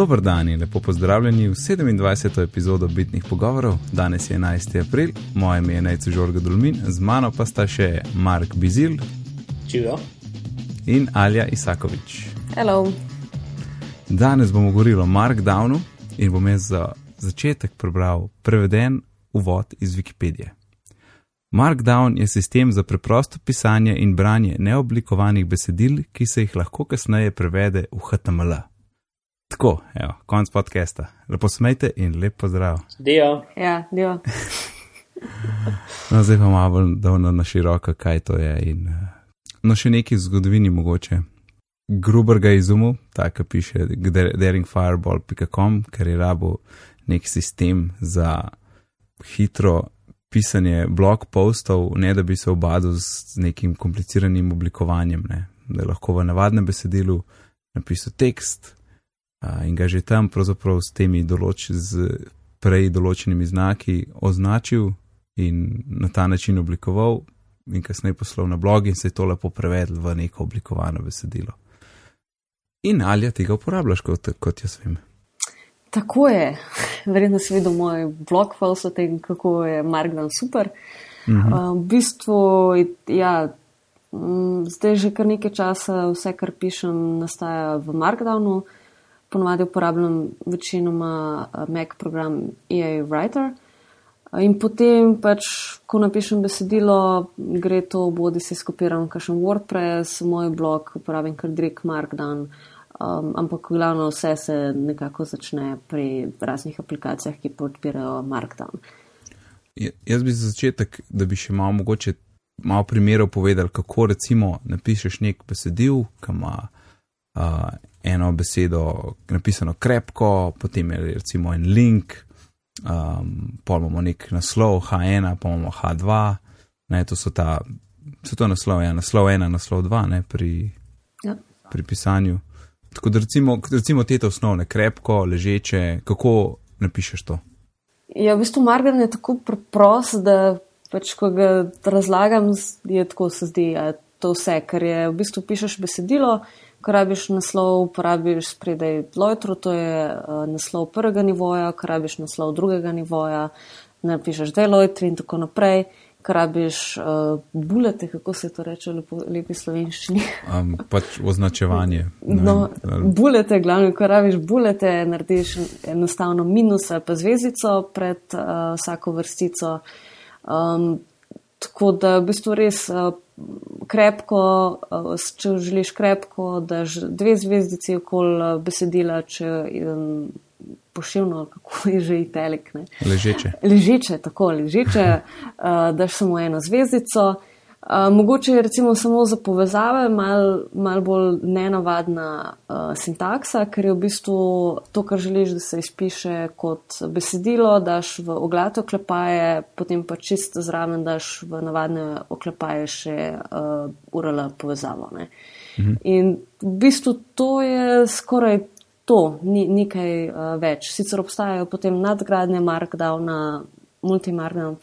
Dober dan in lepo pozdravljeni v 27. epizodo Bitnih pogovorov. Danes je 11. april, moje ime je Najcu Žorga Dulmin, z mano pa sta še Mark Bizil Živijo. in Alja Isakovič. Hello. Danes bomo govorili o Markdownu in bom jaz za začetek prebral preveden uvod iz Wikipedije. Markdown je sistem za preprosto pisanje in branje neoblikovanih besedil, ki se jih lahko kasneje prevede v HTML. Tako, evo, konc podcasta. Lepo smejte in lep pozdrav. Dio. Ja, dio. No, zdaj pa malo bolj davno na široko, kaj to je. In, eh, no, še nekaj v zgodovini mogoče. Gruber ga je izumil, tako piše daringfireball.com, ker je rabo nek sistem za hitro pisanje blog postov, ne da bi se obadil z nekim kompliciranim oblikovanjem, ne. da je lahko v navadnem besedilu napisal tekst in ga že tam pravzaprav s temi določ, z prej določenimi znaki označil in na ta način oblikoval, in kasneje poslal na blog, in se je to lepo prevedel v neko oblikovano besedilo. In ali tega uporabljaš, kot, kot jaz vem? Tako je. Verjetno si videl moj blog post o tem, kako je Markdown super. Uh -huh. uh, v bistvu, ja, zdaj že kar nekaj časa vse, kar pišem, nastaja v Markdownu. Ponovadi uporabljam večinoma Mac program EA Writer. In potem, pač, ko napišem besedilo, gre to, bodi si skopiram kakšen WordPress, moj blog, uporabim kar direkt Markdown. Um, ampak glavno vse se nekako začne pri raznih aplikacijah, ki podpirajo Markdown. Ja, jaz bi za začetek, da bi še malo mogoče malo primerov povedal, kako recimo napišeš nek besedil, ki ima uh, eno besedo napisano krepko, potem je recimo en link, um, pa imamo nek naslov H1, pa imamo H2, ne, to so ta, so to naslov, ja, naslov 1, naslov 2, ne, pri, Ja. pri pisanju. Tako da recimo, recimo te osnovne, krepko, ležeče, kako napišeš to? Ja, v bistvu Markdown je tako preprost, da pač, ko ga razlagam, je tako se zdi, da je to vse, ker je v bistvu pišeš besedilo, ko rabiš naslov, uporabiš spredaj Lojtro, to je uh, naslov prvega nivoja, ko rabiš naslov drugega nivoja, napišeš dve Lojtri in tako naprej. Ko rabiš uh, bulete, kako se to reče v lepi slovenščini. Um, pač označevanje. No, vem, bulete, glavno, ko rabiš bulete, narediš enostavno minus ali pa zvezdico pred uh, vsako vrstico. Um, tako da v bistvu res krepko, s- če želiš krepko, daš dve zvezdici okoli uh, besedila, če pošivno, kako je že itelik. Ne. Ležeče. Ležeče, tako ležeče, uh, daš samo eno zvezdico. Uh, mogoče je recimo samo za povezave mal, mal bolj nenavadna uh, sintaksa, ker je v bistvu to, kar želiš, da se izpiše kot besedilo, daš v oglate oklepaje, potem pa čisto zraven daš v navadne oklepaje še uh, URL povezavo. Ne. In v bistvu to je skoraj to, ni, ni kaj uh, več. Sicer obstajajo potem nadgradnje Markdowna, multimarkdown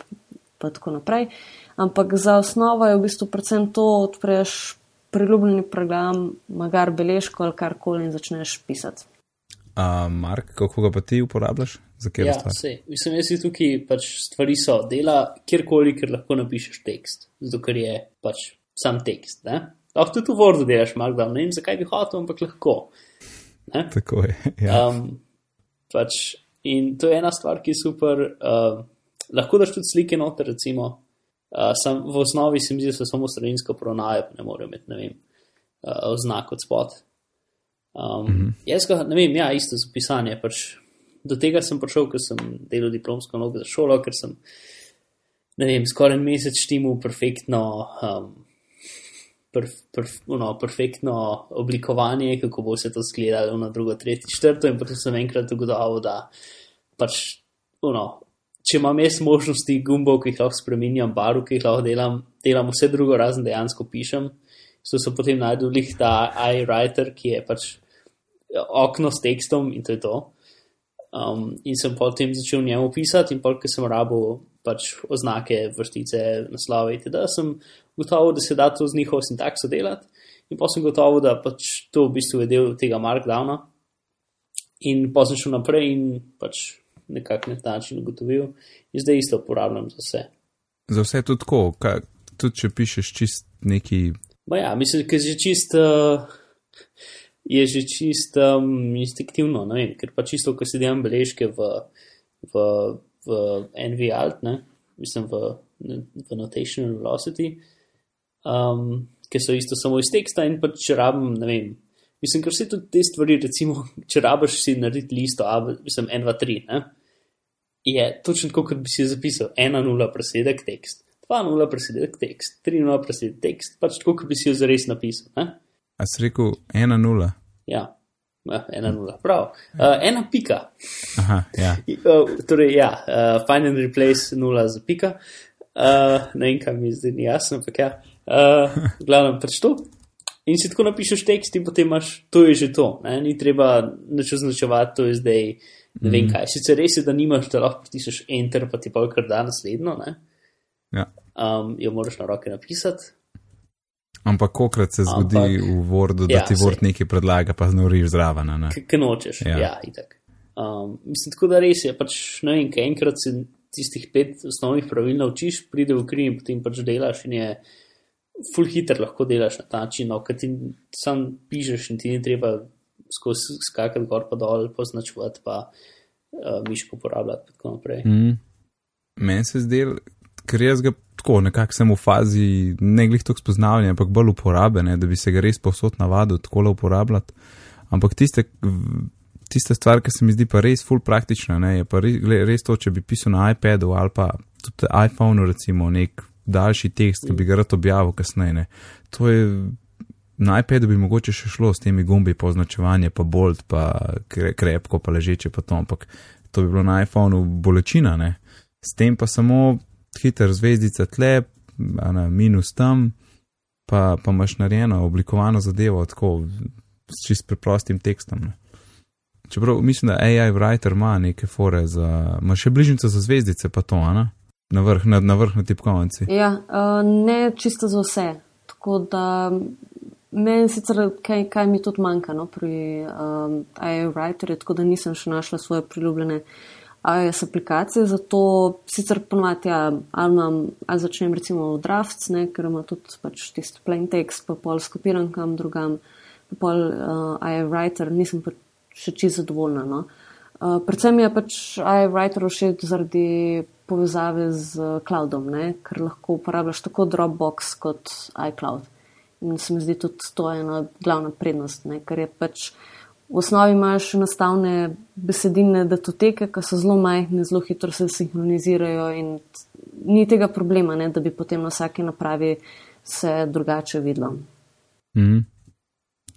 pa tako naprej, ampak za osnovo je v bistvu predvsem to, odpreš priljubljeni program, magar beležko ali karkoli in začneš pisati. Uh, Mark, kako ga pa ti uporabljaš? Za kjer Ja, sej. Mislim, jaz si tukaj pač stvari so dela kjerkoli, ker lahko napišeš tekst, zato ker je pač sam tekst. Ne? Lahko tudi v Wordu delaš Markdown, ne vem zakaj bi hotel, ampak lahko. Ne? Tako je. Ja. Um, pač, in to je ena stvar, ki je super. Uh, lahko daš tudi slike noter, recimo. Uh, sam, v osnovi se mi zdi, da so samo poravnave, pa ne morejo imeti, ne vem, uh, oznak od spod. Um, mm -hmm. Jaz ga, ne vem, ja, isto za pisanje. Pač, do tega sem prišel, ker sem delal diplomsko nalogo za šolo, ker sem, ne vem, skoraj en mesec štimu perfektno. Um, Perf, perf, no, perfektno oblikovanje, kako bo se to izgledalo na drugo, tretjo, četrto, in potem sem enkrat ugotovil, da pač, uno, če imam jaz možnosti gumbov, ki jih lahko spremenjam, barv, ki jih lahko delam, delam vse drugo, razen dejansko pišem. So se potem najdel lih ta iWriter, ki je pač okno s tekstom in to je to. Um, in sem potem začel njemu pisati, in polk sem rabo pač oznake, vrstice, naslove itd. sem gotovo, da se da to z njihovo sintakso delati. In pa sem gotovo, da pač to v bistvu je del tega Markdowna. in pa sem šel naprej in pač nekako na ta način ugotovil, in zdaj isto uporabljam za vse. Za vse tudi tako, kaj, tudi če pišeš čist neki. Ma ja, mislim, da je čist. Uh, Je že čist um, instinktivno, vem, ker pa čisto, ko si delam beležke v, v, v NVALT, ne, mislim v, v Notation Velocity, um, ki so isto samo iz teksta in pa če rabim, ne vem, mislim, ker vse tudi te stvari, recimo, če rabiš si narediti listo, a, mislim, 1, 2, 3, ne, je točno tako, kot bi si zapisal 1-0 presedek tekst, 2-0 presedek tekst, 3-0 presedek tekst, pač tako, kot bi si jo zares napisal. Ne? A si rekel 1-0? Ja, 1-0, prav. Uh, ena pika. Aha, ja. Uh, torej, ja, uh, find and replace 0 za pika. Uh, ne vem, kaj mi zdaj ni jasno, ampak ja. Uh, glavno, pač to. In si tako napišeš tekst in potem imaš, to je že to. Ne? Ni treba nič označevati, to je zdaj. Ne vem Mhm. kaj. Sicer res je, da nimaš, da lahko pritisneš enter, pa ti pa kar da naslednjo. ne. Ja. Um, jo moraš na roke napisati. Ampak kokrat se zgodi Ampak- v Wordu, da Ja, ti. Word nekaj predlaga, pa znoriš zraven. Kaj nočeš. Ja. Ja, itak. Um, mislim, tako da res je, pač ne vem, kaj enkrat se tistih pet osnovnih pravil naučiš, pride v kri in potem pač delaš in je full hiter lahko delaš na ta način, no, ker ti sam pišeš in ti ni treba skozi skakati gor pa dol, poznačevati pa uh, miško uporabljati in tako naprej. Mm. Meni se zdi, ker jaz ga tako nekako sem v fazi ne glih toliko spoznavanja, ampak bolj uporabe, ne, da bi se ga res povsod navadil tako uporabljati. Ampak tiste, tista stvar, ki se mi zdi pa res full praktična, ne, je pa res, gled, res to, če bi pisal na iPadu ali pa tudi iPhonu recimo nek daljši tekst, ki bi ga rad objavil kasneje. Ne. To je na iPadu bi mogoče še šlo s temi gumbi pa označevanje, pa bolt, pa kre, krepko, pa ležeče, pa to, ampak to bi bilo na iPhonu bolečina, ne. S tem pa samo hiter zvezdica tle, na minus tam, pa, pa imaš narejeno, oblikovano zadevo, tako s čist preprostim tekstom. Ne. Čeprav mislim, da AI Writer ima neke fore za, ima še bližnjico za zvezdice, pa to, a ne? Na vrh, na, na vrh na tipkovnici. Ja, uh, ne čisto za vse. Tako da meni sicer kaj, kaj mi tudi manjka no, pri um, iWriterju, tako da nisem še našla svoje priljubljene iOS aplikacije. Zato sicer ponovadi, ja, ali, imam, ali začnem recimo v Drafts, ne, ker ima tudi pač tisti plain text, pa pol skopiram kam drugam, pa pol uh, iWriter, nisem pa še čisto zadovoljna. No. Uh, predvsem je pač iWriter všeč zaradi povezave z uh, cloudom, ne? ker lahko uporabljaš tako Dropbox kot iCloud. In se mi zdi tudi to ena glavna prednost, ne? ker je pač v osnovi imaš enostavne besedilne datoteke, ki so zelo majhne, zelo hitro se sinhronizirajo in ni tega problema, ne? da bi potem na vsaki napravi se drugače videlo. Mm.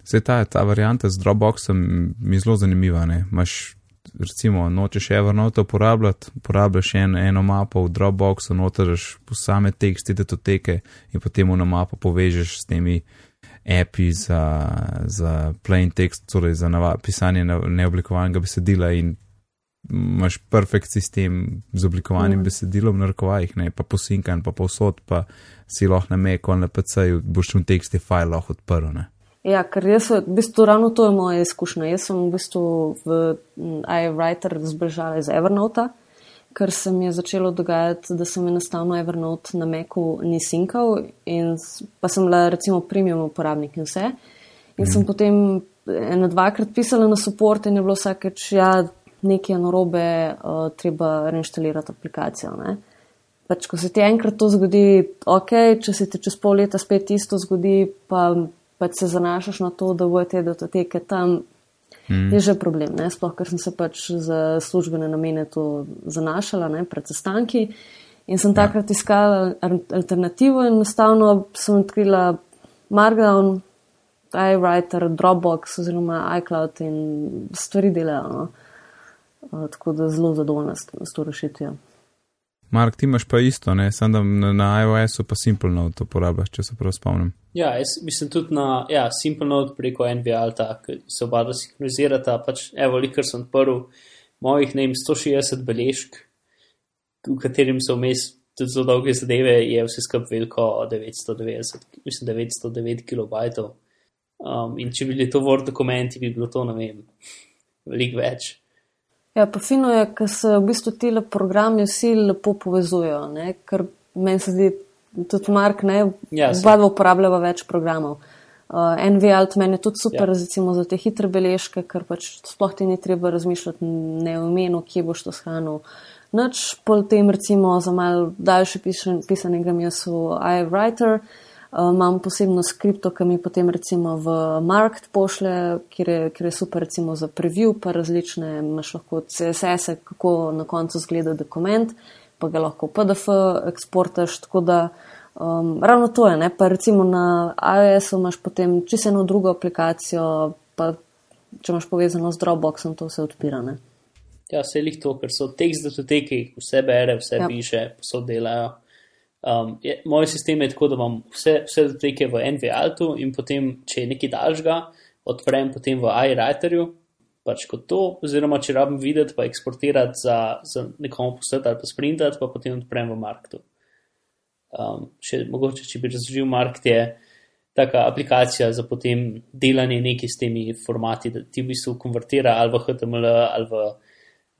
Vse ta, ta varianta z Dropboxom mi zelo zanimiva. Ne? Maš, recimo, nočeš Evernote uporabljati, uporabljaš en, eno mapo v Dropboxu, notaš posame teksti, datoteke in potem eno mapo povežeš s temi api za, za plain text, torej za nava, pisanje ne, neoblikovanega besedila in imaš perfekt sistem z oblikovanim mm. besedilom na rokovajih, ne pa posinkan, pa povsod, pa si lahko na Macu ali na PC-ju, boš v teksti file lahko odprl. Ne? Ja, ker jaz, v bistvu, ravno to je moja izkušnja. Jaz sem v bistvu v iWriter zbežala iz Evernote, ker se mi je začelo dogajati, da sem enostavno Evernote na Macu ni sinkal, in, pa sem bila recimo premium uporabnik in vse. In sem potem eno dvakrat pisala na support in je bilo vsakeč, ja, nekaj narobe, uh, treba reinštalirati aplikacijo. Ne? Pač, ko se ti enkrat to zgodi, ok, če se ti čez pol leta spet isto zgodi, pa pač se zanašaš na to, da bojo te datoteke tam, mm. je že problem. Ne? Sploh, ker sem se pač za službene namene to zanašala ne? pred sestanki in sem takrat ja. iskala alternativo in enostavno sem odkrila Markdown, iWriter, Dropbox oziroma iCloud in stvari delajo. No? Tako da zelo zadovoljna s, to rešitvijo. Mark, ti imaš pa isto, ne? samo da na, na iOS-u pa Simple Note uporabljaš, če se prav spomnim. Ja, jaz mislim tudi na ja, Simple Note preko NVL, ki se oba dva sinhronizirata. Pač, evo, likar sem odprl mojih ne vem 160 beležk, v katerim so vmes tudi zelo dolge zadeve, je vse skupaj veliko 990, mislim 909 kilobajtov. Um, in če bi bili to Word dokumenti, bi bilo to, ne vem, veliko več. Ja, pa fino je, ker se v bistvu ti programi vsi lepo povezujejo, ne? ker meni se zdi, tudi Mark, ne, Ja, oba dva uporabljava več programov. Uh, NVAlt meni je tudi super, Ja. recimo za te hitre beležke, ker pač sploh ti ni treba razmišljati ne o imenu, kje boš to shranil. Noč pol tem recimo za mal daljše pisan- pisanje grem jaz v iWriter, uh, imam posebno skripto, ki mi potem recimo v Markt pošle, kjer je, kjer je super recimo za preview, pa različne, imaš lahko CSS-e, kako na koncu zgleda dokument, pa ga lahko PDF eksportaš, tako da um, ravno to je, ne? pa recimo na iOS-u imaš potem čisto eno drugo aplikacijo, pa če imaš povezano z Dropboxom, to se odpira. Ne? Ja, vse jih to, ker so tekst datoteki, vse bere, vse Ja. piše, vse delajo. Um, je, moj sistem je tako, da imam vse, vse datoteke v NVAltu in potem, če je nekaj daljšega, odprem potem v iWriterju, pač kot to, oziroma če rabim videti, pa eksportirati za, za nekomu poslati ali pa sprintati, pa potem odprem v Marktu. Um, še, mogoče, če bi razložil, Markt je taka aplikacija za potem delanje nekaj s temi formati, da ti v bistvu konvertira ali v HTML ali v,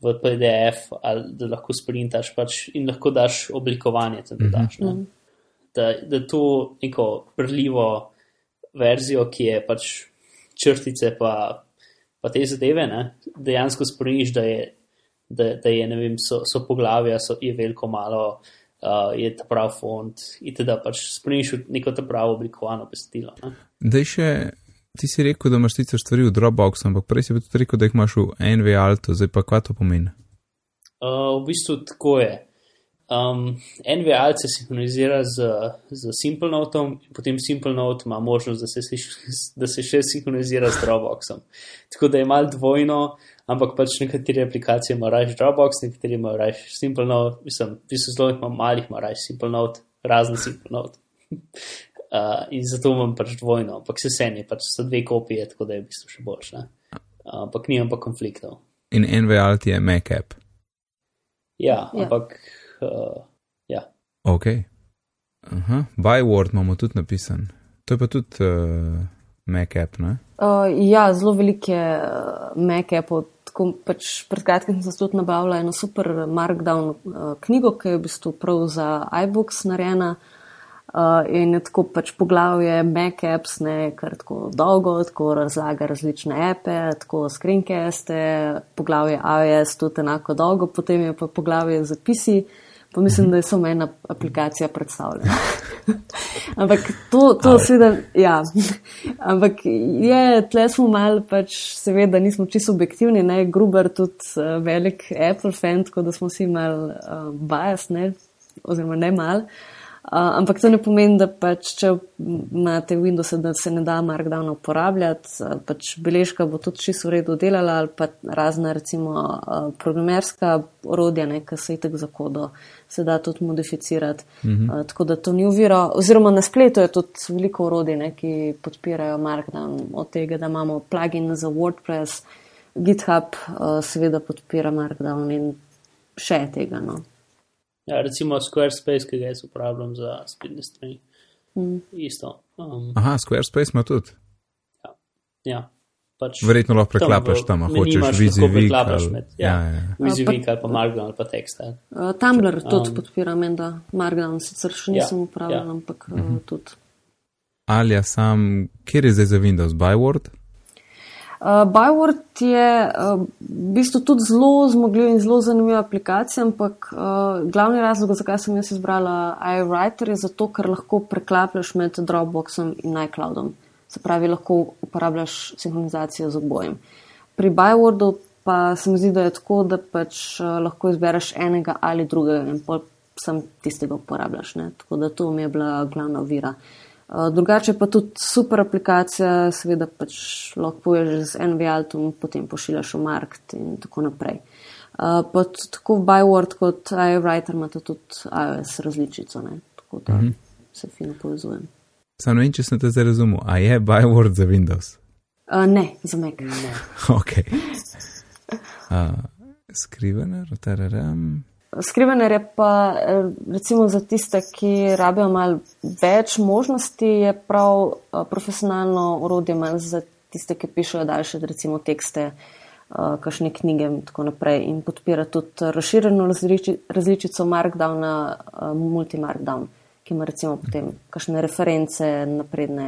v PDF, ali da lahko sprintaš pač in lahko daš oblikovanje, da daš. Ne? Da, da to neko prljivo verzijo, ki je pač črtice pa, pa te zadeve, ne? dejansko spremeniš, da je, da, da je, ne vem, so, so poglavja, so, je veliko malo, uh, je ta prav font, in da pač spremeniš neko ta pravo oblikovano besedilo. Ne? Dej še, ti si rekel, da imaš sicer stvari v Dropboxu, ampak prej si tudi rekel, da jih imaš v NVAltu, zdaj pa kaj to pomeni? Uh, v bistvu tako je. Um, NVAL se sinhronizira z, z SimpleNotom in potem SimpleNote ima možnost, da se, da se še sinhronizira z Dropboxom. Tako da je mal dvojno, ampak pač nekatere aplikacije imajo raje Dropbox, nekatere imajo raje SimpleNote, mislim, v bistvu zelo malih, ima raje SimpleNote, razen SimpleNote. Uh, in zato imam pač dvojno, ampak se sen je, pač so dve kopije, tako da je v bistvu še boljše. Uh, ampak nimam pa konfliktov. In NVAlt je Mac app. Ja, Ja. ampak uh, ja. Ok. Aha, Byword imamo tudi napisan. To je pa tudi uh, Mac app, ne? Uh, ja, zelo velike uh, meke. Pač pred kratkim sem se tudi nabavila eno super Markdown uh, knjigo, ki je v bistvu prav za iBooks narejena. Uh, in je tako pač poglavje Mac apps, ne kar tako dolgo, tako razlaga različne appe, tako screencaste, poglavje iOS tudi enako dolgo, potem je pa poglavje zapisi, pa mislim, da je samo ena aplikacija predstavljena. Ampak to, to seveda, ja. Ampak je, tle smo mal pač, seveda nismo čisto objektivni, ne, Gruber tudi uh, velik Apple fan, tako da smo si mal uh, bias, ne, oziroma ne mal. Uh, ampak to ne pomeni, da pač, če imate Windows, da se ne da Markdown uporabljati, uh, pač beležka bo tudi čisto v redu delala ali pa razna recimo uh, programerska orodja, ki se itek za kodo se da tudi modificirati. Mm -hmm. uh, tako da to ni uviro. Oziroma na spletu je tudi veliko orodij, ne, ki podpirajo Markdown, od tega, da imamo plugin za WordPress, GitHub uh, seveda podpira Markdown in še tega. No. Ja, recimo Squarespace, ki ga jaz uporabljam za spletne strani. Mm. Isto. Um, Aha, Squarespace ima tudi. ja, pač Verjetno lahko tam preklapaš tam, a meniju hočeš vizivik. ali- ja. Ja, ja, ja. Vizivik ali pa Markdown ali pa tekst. ali. Uh, Tumblr Um, tudi podpira, menda Markdown sicer še nisem Ja, uporabljal, ja. ampak uh, tudi. Ali ja sam, kjer je zdaj za Windows? Byword? Uh, Byword je uh, v bistvu tudi zelo zmogljiv in zelo zanimiv aplikacija, ampak uh, glavni razlog, zakaj sem jaz izbrala iWriter, je zato, ker lahko preklapljaš med Dropboxom in iCloudom. Se pravi, lahko uporabljaš sinhronizacijo z obojem. Pri Bywordu pa se mi zdi, da je tako, da pač uh, lahko izbereš enega ali drugega in pol sam tistega uporabljaš. Ne? Tako da to mi je bila glavna ovira. Uh, drugače pa tudi super aplikacija, seveda pač lahko povežeš z NVAltom, potem pošiljaš v Markt in tako naprej. Uh, pa tako Byword kot iWriter imate tudi iOS različico, ne? tako da mm -hmm. se fino povezujem. Sam ne vem, če sem te zdaj razumel. A je Byword za Windows? Uh, ne, za Mac. Ne. Ok. Uh, Skrivener, tararam. Skrivener je pa eh, recimo za tiste, ki rabijo malo več možnosti, je prav eh, profesionalno orodje manj za tiste, ki pišejo daljše recimo tekste uh, kakšne knjige in tako naprej. In podpira tudi razširjeno različi, različico Markdowna, Multimarkdown, ki ima recimo potem kakšne reference, napredne,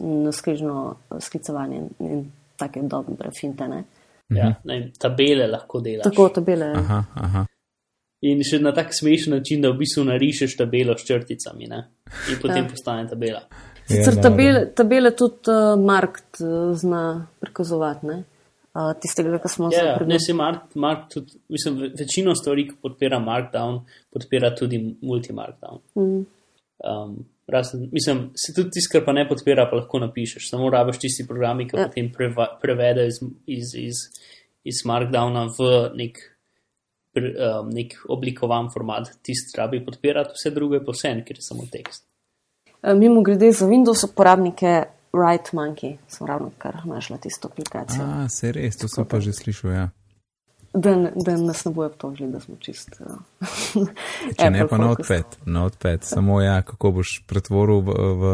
naskrižno sklicovanje in, in take dobre finte. Ne? Ja, ne, tabele lahko delaš. Tako tabele. Aha, aha. In še na tak smešen način, da v bistvu narišeš tabelo s črticami ne? in potem Ja. postane tabela. Sicer Ja, tabele, tabele tudi uh, Markt uh, zna prikazovati, ne? Uh, tistega, kar smo Ja, se ja, pred ne se Mark, Mark tudi, mislim, ve- večino stvari, ki podpira Markdown, podpira tudi Multimarkdown. Mm. Um, razen, mislim, se tudi tisto, kar pa ne podpira, pa lahko napišeš. Samo rabiš tisti programi, ki Ja. ja. potem preva, prevede iz, iz, iz, iz Markdowna v nek, um, nek oblikovan format. Tisti rabi podpirati, vse druge pa vse, ker je samo tekst. Uh, mimo grede za Windows uporabnike Write Monkey, sem ravno kar našla tisto aplikacijo. A, se res, to sem pa že slišal. Ja. Da, da nas ne bojo obtožili, da smo čist. Uh, Če ne pa notepad, notepad. Samo ja, kako boš pretvoril v, v,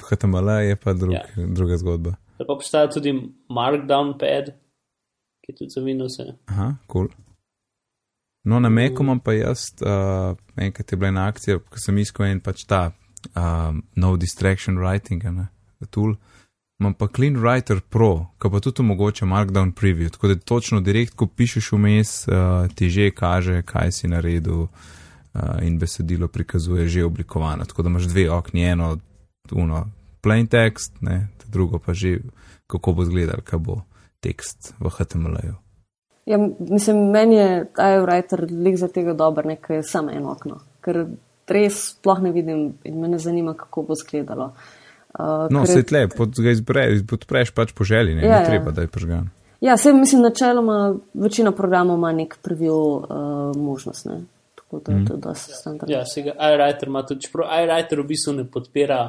v HTML, je pa drug, Ja. druga zgodba. Pa obstaja tudi Markdown pad, ki je tudi za Windows. Aha, kul. Cool. No, na Meku imam pa jaz, uh, enkrat je bila ena akcija, ko sem iskal en pač ta um, no distraction writing, ne, tool. Imam pa Clean Writer Pro, ki pa tudi omogoča Markdown preview, tako da točno direkt, ko pišeš vmes, uh, ti že kaže, kaj si naredil uh, in besedilo prikazuje že oblikovano. Tako da imaš dve okni, eno, uno, plain text, ne, drugo pa že, kako bo izgledal, kaj bo tekst v HTML-ju. Ja, mislim, meni je iWriter lik za tega dober, nekaj je samo eno okno, ker res sploh ne vidim in me ne zanima, kako bo izgledalo. Uh, No, se tle, pod, ga izbereš, podpreš pač po želji, ne, Ja, ja, ja. treba, da je pržgan. Ja, se mislim, načeloma večina programov ima nek preview uh, možnost, ne? tako da mm. to je dosti standardno. Ja, se ga iWriter ima tudi, čeprav iWriter v bistvu ne podpira,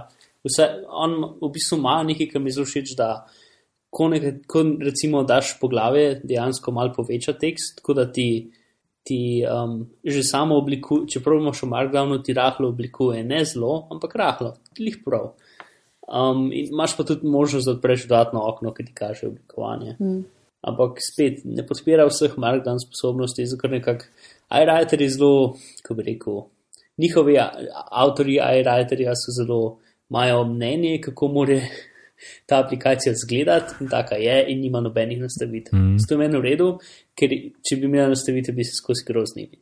vse, on v bistvu ima nekaj, kar mi zelo všeč, da ko, nekaj, ko recimo daš poglavje, dejansko malo poveča tekst, tako da ti, ti um, že samo oblikuje, čeprav imaš v Markdownu, ti rahlo oblikuje, ne zelo, ampak rahlo, lih prav. Um, in imaš pa tudi možnost, da odpreš dodatno okno, ki ti kaže oblikovanje. Mm. Ampak spet ne podpira vseh Markdown sposobnosti, zato ker nekako iWriter je zelo, kako bi rekel, njihovi avtori iWriterja so zelo, imajo mnenje, kako mora ta aplikacija izgledati in taka je in nima nobenih nastavitev. Mm. Zato je meni v redu, ker če bi imela nastavitev, bi se skozi groznili.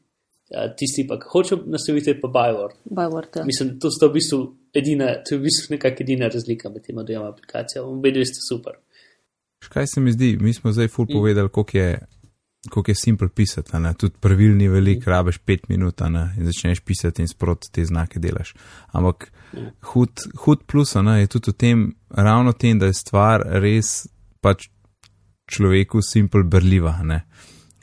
Tisti pa, ki hoče nastavitev, pa byword. Byword, ja. Mislim, to sta v bistvu edina, to je v bistvu nekakšna edina razlika med tema dvema aplikacijama. Obe dve sta super. Kaj se mi zdi, mi smo zdaj ful povedali, koliko je, koliko je simpel pisati, ne, tudi pravil ni velik, rabeš pet minut, ne, in začneš pisati in sprot te znake delaš. Ampak hud, hud plus, ne, je tudi v tem, ravno tem, da je stvar res pač človeku simpel berljiva, a ne.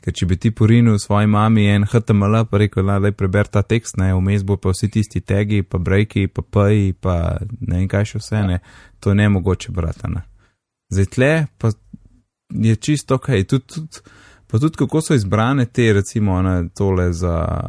Ker če bi ti porinil svoji mami en HTML, pa rekel, da naj preber ta tekst, ne, vmes bo pa vsi tisti tegi, pa breaki, pa pej, pa ne vem kaj še vse, ne, to je nemogoče brati, ne. Zdaj tle pa je čisto ok, tudi, tudi, pa tudi kako so izbrane te, recimo, ne, tole za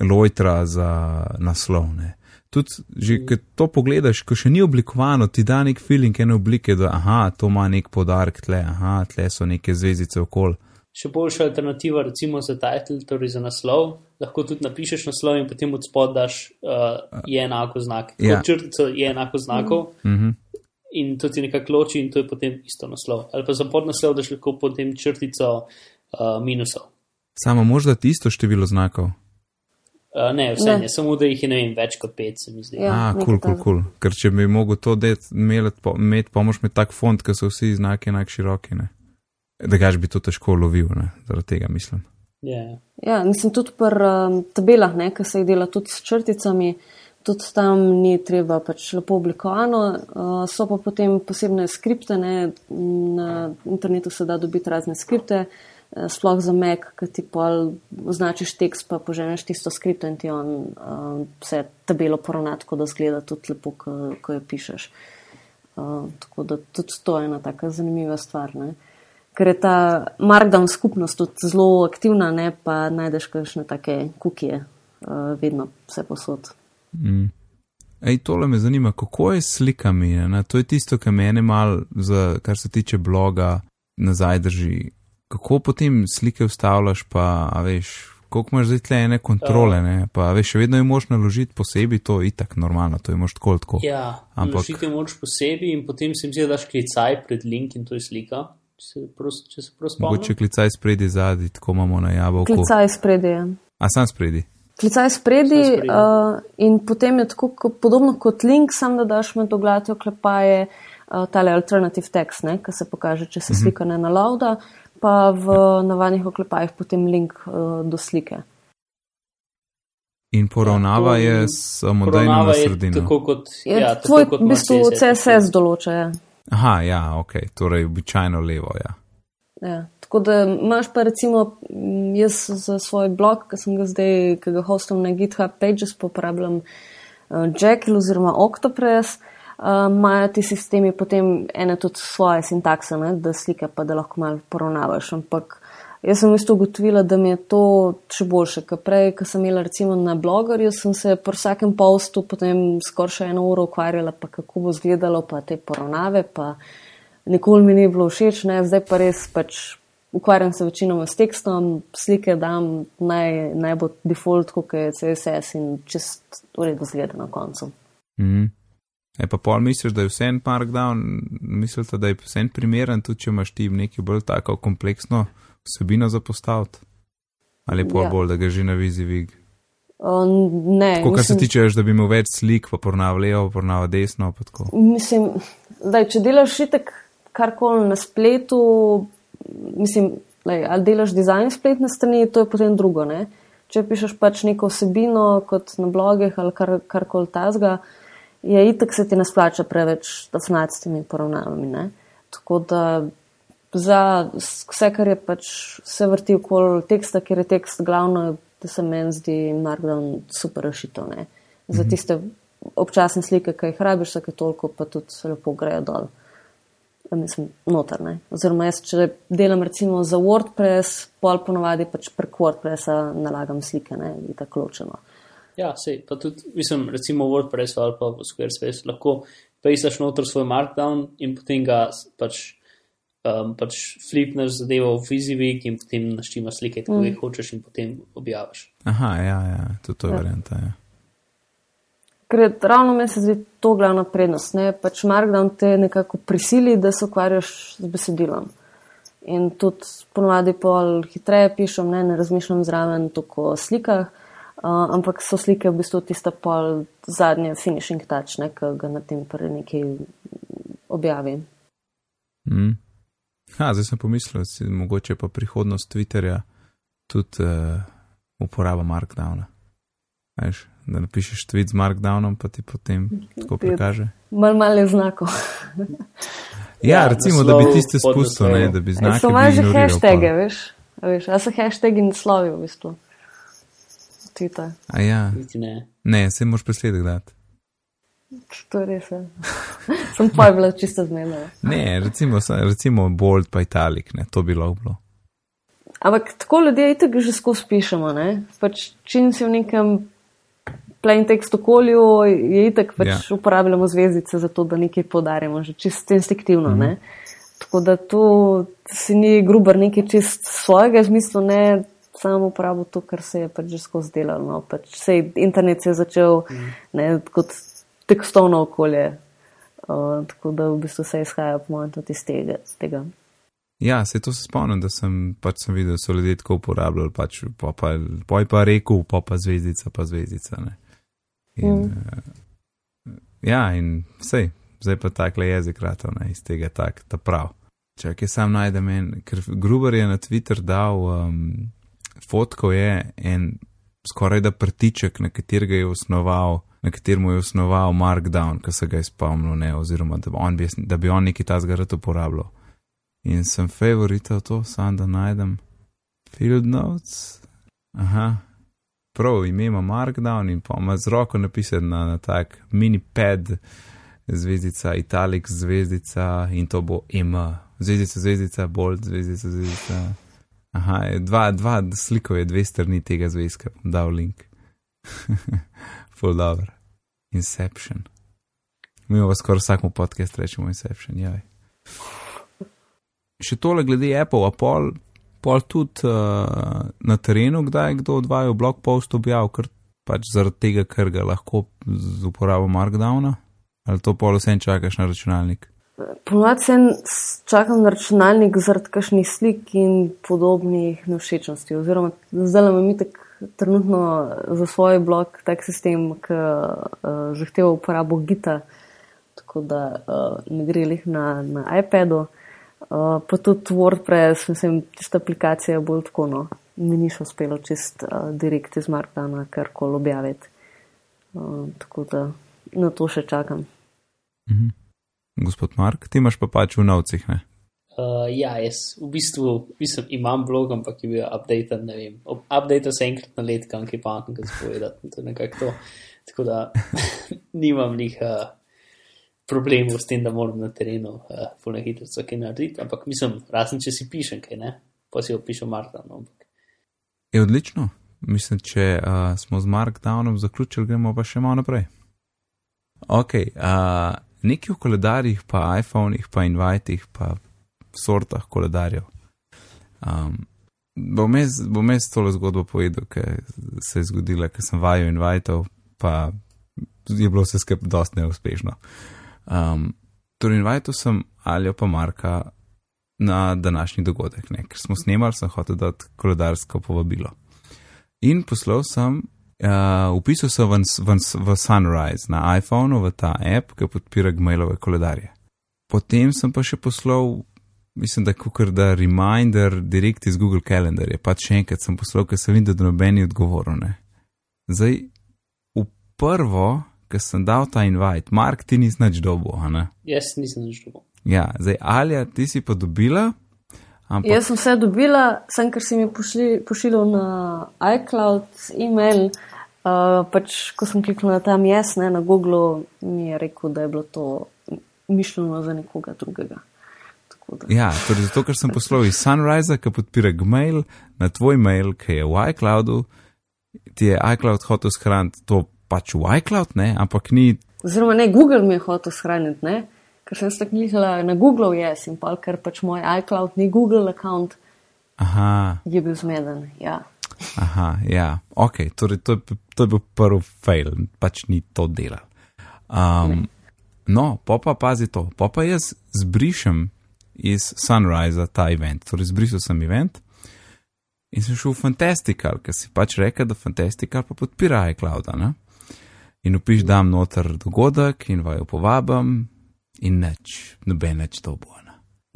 Lojtra, za naslovne. Tudi, že ko to pogledaš, ko še ni oblikovano, ti da nek feeling ene oblike, da aha, to ima nek podarek tle, aha, tle so neke zvezdice okoli. Še boljša alternativa, recimo za title, torej za naslov, lahko tudi napišeš naslov in potem od spod daš uh, je enako znak. Ja. Ja. Črtico je enako znakov Mm -hmm. in to ti nekako loči in to je potem isto naslov. Ali pa za podnaslov daš lahko potem črtico uh, minusov. Samo možda ti isto število znakov. Uh, ne, vse Ne. ne. samo da jih je ne vem, več kot pet, se mi zdi. Ja. Kul, kul, kul. Ker če bi mogel to imeti, po, moraš imeti tak font, ker so vsi znaki enak široki, ne. Da gaš bi to težko lovil, ne, zaradi tega mislim. Yeah. Ja, mislim tudi pri um, tabelah, ne, ki se jih dela tudi s črticami, tudi tam ni treba pač lepo oblikovano, uh, so pa potem posebne skripte, ne, na internetu se da dobiti razne skripte, eh, sploh za Mac, ki ti pol označiš tekst, pa poženeš tisto skripto in ti on uh, vse tabelo poravna, tako da zgleda tudi lepo, ko, ko jo pišeš. Uh, tako da tudi to je ena taka zanimiva stvar. Ne. Ker je ta Markdown skupnost tudi zelo aktivna, ne pa najdeš kakšne take kukije, uh, vedno vse posod. Mm. Ej, tole me zanima, kako je s slikami. Ne? To je tisto, kar mene mal, za, kar se tiče bloga, nazaj drži. Kako potem slike vstavljaš, pa a veš, koliko imaš zdaj tle ene kontrole, ne? pa veš, še vedno je mož naložiti posebej, to je itak normalno, to je mož tako tako. Ja, Ampak- naložiti moraš posebej in potem se mi zdi, da daš klicaj pred link in to je slika. Če se prav, če se prav spomnim. Mogoče klicaj spredi zadnji, tako imamo na jabolku. Klicaj spredi. je. A sam spredi. Klicaj spredi Sam spredi. uh, in potem je tako ko, podobno kot link, sam da daš med oglatje oklepaje uh, tale alternative text, ki se pokaže, če se Mhm. slika ne nalauda, pa v navadnih oklepajih potem link uh, do slike. In poravnava Ja, je samodejno na Poravnava je sredino. Tako kot, Je, ja, tvoj kot v bistvu CSS določa. Ja. Aha, ja, ok, torej običajno levo, ja. Ja, tako da imaš pa recimo, m, jaz za svoj blog, ki sem ga zdaj, ki ga hostam na GitHub Pages, pa uporabljam uh, Jekyll oziroma Octopress, uh, imajo ti sistemi potem ene tudi svoje sintakse, ne, da slike pa da lahko malo poravnavaš. Ampak jaz sem bistvu ugotovila, da mi je to še boljše, ker prej, ko sem imela recimo na blogerju, sem se po vsakem postu potem skoraj še eno uro ukvarjala, pa kako bo izgledalo, pa te poravnave, pa nikoli mi ni bilo všeč, ne, zdaj pa res pač ukvarjam se večinoma s tekstom, slike dam, naj, naj bo default, kot je CSS in čist v redu zgleda na koncu. Mhm. E pa pol misliš, da je vse en markdown, mislite, da je vse en primeren, tudi če imaš ti nekaj bolj tako kompleksno vsebino za postaviti? Ali je pol Ja. bolj, da ga že na vizi vig? Uh, ne, Tako, kar se mislim- tiče, veš, da bi imel več slik, pa poravnava levo, poravnava desno. Mislim, da če delaš šitek karkoli na spletu, mislim, lej, ali delaš dizajn spletne strani, to je potem drugo. Ne? Če pišeš pač neko vsebino, kot na blogih ali kar, karkoli tazga, je itak se ti ne splača preveč dafnati s temi poravnavami. Ne? Tako da za vse, kar je pač se vrti okoli teksta, ker je tekst glavno, da se meni zdi Markdown super rešitev. ne. Za tiste občasne slike, ki jih rabiš, vsake toliko pa tudi lepo grejo dol. Ja, Mislim, noter. Ne? Oziroma, jaz, če delam recimo za WordPress, pol ponovadi pač prek WordPressa nalagam slike, ne, in tako ločeno. Ja, sej, pa tudi, mislim, recimo v WordPressu ali pa Squarespace lahko pišeš noter svoj markdown in potem ga pač, um, pač flipneš zadevo v VisiVig in potem naštimaš slike, tako mm. jih hočeš in potem objaviš. Aha, ja, ja, tudi to je Ja. varianta. Ja. Ker ravno meni se zdi to glavna prednost. Ne? Pač Markdown te nekako prisili, da se ukvarjaš z besedilom. In tudi ponovadi pol hitreje pišem, ne, ne razmišljam zraven toliko o slikah, uh, ampak so slike v bistvu tista pol zadnje finishing touch, ne, ki ga na tem prvi nekaj objavim. Mm. Ha, zdaj sem pomislil, da si mogoče pa prihodnost Twitterja tudi uh, uporaba Markdowna. Veš, da napišeš tweet z Markdownom, pa ti potem tako prikaže. Mal mal je znakov. Ja, Ja, recimo, da bi tiste spustil, ne, da bi znake so malo že ignoriral hashtage, pa. veš? A veš, a so hashtagi naslovi v bistvu. Twitter. A ja, Niti ne. ne, se moraš presledek dati. To je res. Ja. Sem pa bila čisto zmedena. Ne, recimo, recimo bold pa italik, ne, to bi lahko bilo. Ampak tako ljudje itak že skozi pišemo. Ne? Pač, čim si v nekem plain text okolju, je itak pač Ja. ja. uporabljamo zvezdice za to, da nekaj podarimo, že čisto instinktivno. Mm -hmm. Tako da tu si ni grubar nekaj čist svojega izmislil, ne samo uporabo to, kar se je pač že skozi delalo. No. Pač sej internet se je začel mm. ne, kot tekstovno okolje. Uh, tako da v bistvu se izhaja po mojem tudi iz tega. iz tega. Ja, se to se spomnim, da sem pač sem videl, da so ljudje tako uporabljali, pač pa, pa, pa je pa rekel, pa pa zvezdica, pa zvezdica. Ne. In, Mm. uh, ja, in vse, zdaj pa takle jezik ratov, ne, iz tega tak, ta prav. Čakaj, sam najdem en, ker Gruber je na Twitter dal, um, fotko je en skoraj da prtiček, na katerega je osnoval, na katerem je osnoval Markdown, ki se ga je spomnil, ne, oziroma da bi on, bi, da bi on neki ta zgrad uporabljal. In sem favorital to, sam da najdem. Field notes. Aha. Prav, ime ima Markdown in pa ima z roko napisan na, na tak mini pad, zvezdica, italic, zvezdica in to bo M. Zvezdica, zvezdica, bold, zvezdica, zvezdica. Aha, dva, dva slikov je dve strani tega zvezka, bom dal link. Full dobro. Inception. Mi pa skoraj vsakmu podcast rečemo Inception, jaj. še tole glede Apple, a pol, pol tudi uh, na terenu, kdaj kdo odvajal blog post objav, ker pač zaradi tega, ker ga lahko z uporabo Markdowna, ali to pol vsem čakaš na računalnik. Ponovadi se čakam na računalnik zaradi kakšnih slik in podobnih nevšečnosti. Oziroma, zdaj imam itek trenutno za svoj blog tak sistem, ki uh, zahteva uporabo Gita, tako da uh, ne gre lih na, na iPadu. Uh, pa tudi WordPress, mislim, tista aplikacija bolj tako, no, mi ni šlo uspelo čist uh, direkt iz Markdana karkoli objaviti. Uh, tako da na to še čakam. Mhm. Gospod Mark, ti imaš pa pač v novcih, ne? Uh, ja, jaz v bistvu mislim, imam blog, ampak je bil updated, ne vem. Update se enkrat na let, kam je pametno, kaj spovedati. To je nekako to. Tako da nimam njih uh, problemov s tem, da moram na terenu uh, polno hitro kaj narediti. Ampak mislim, razen če si pišem kaj, ne? Pa si opišem Markdown. Ampak. Je odlično. Mislim, če uh, smo z Markdownom zaključili, gremo pa še malo naprej. Ok, uh, nekaj v koledarjih, pa iPhonih, pa invitih, pa sortah koledarjev. Um, bom jaz tole zgodbo povedal, ki se je zgodila, ker sem vajal invitov, pa je bilo vse skupaj dosti neuspešno. Um, torej, invital sem Aljo pa Marka na današnji dogodek, ne? ker smo snemali, sem hotel dati koledarsko povabilo. In poslal sem Uh, upisal sem v, v, v Sunrise na iPhonu, v ta app, ki podpira Gmailove koledarje. Potem sem pa še poslal, mislim, da kukar da reminder direkt iz Google Calendarja. Pa še enkrat sem poslal, ker sem videl, da nobeni odgovoril. Zdaj, v prvo, ker sem dal ta invite, Mark, ti nisi nič dobo, a ne? Jaz nisem nič dobo. Ja, zdaj, Alja, ti si pa dobila. Ampak... Jaz sem vse dobila, sem kar si mi pošiljal na iCloud, e-mail. Uh, pač, ko sem kliknila tam jaz, ne, na Google, mi je rekel, da je bilo to mišljeno za nekoga drugega. Ja, torej zato, ker sem poslal iz Sunrise, ki podpira Gmail, na tvoj mail, ki je v iCloudu, ti je iCloud hotel shraniti to pač v iCloud, ne, ampak ni. Oziroma, ne, Google mi je hotel shraniti, ne ker sem se kliknila na Google, jaz in pa ker pač moj iCloud ni Google račun, je bil zmeden. Ja. Aha, ja, ok, torej to, to je bil prvi fail, pač ni to delal. Um, no, pa pa pazi to, pa pa jaz zbrišem iz Sunrise ta event, torej zbrisal sem event in sem šel v Fantastical, ker si pač rekel, da Fantastical pa podpira iCloud. In upiš, dam noter dogodek in vaju povabim, in neč, noben več to bo.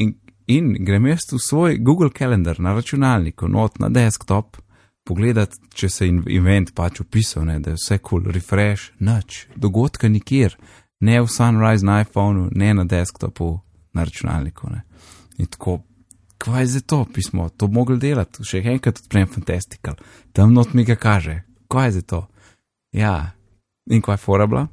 In, in grem jaz v svoj Google Calendar na računalniku, not na desktop, pogledat, če se je event pač upisal, ne, da je vse kul, cool, refresh, neč, dogodka nikjer, ne v Sunrise na iPhonu, ne na desktopu na računalniku. Ne. In tako, kvaj je za to pismo, to bi mogli delati, še enkrat odprem Fantastical, tam not mi ga kaže, kvaj je za to. Ja, in kvaj je forabla?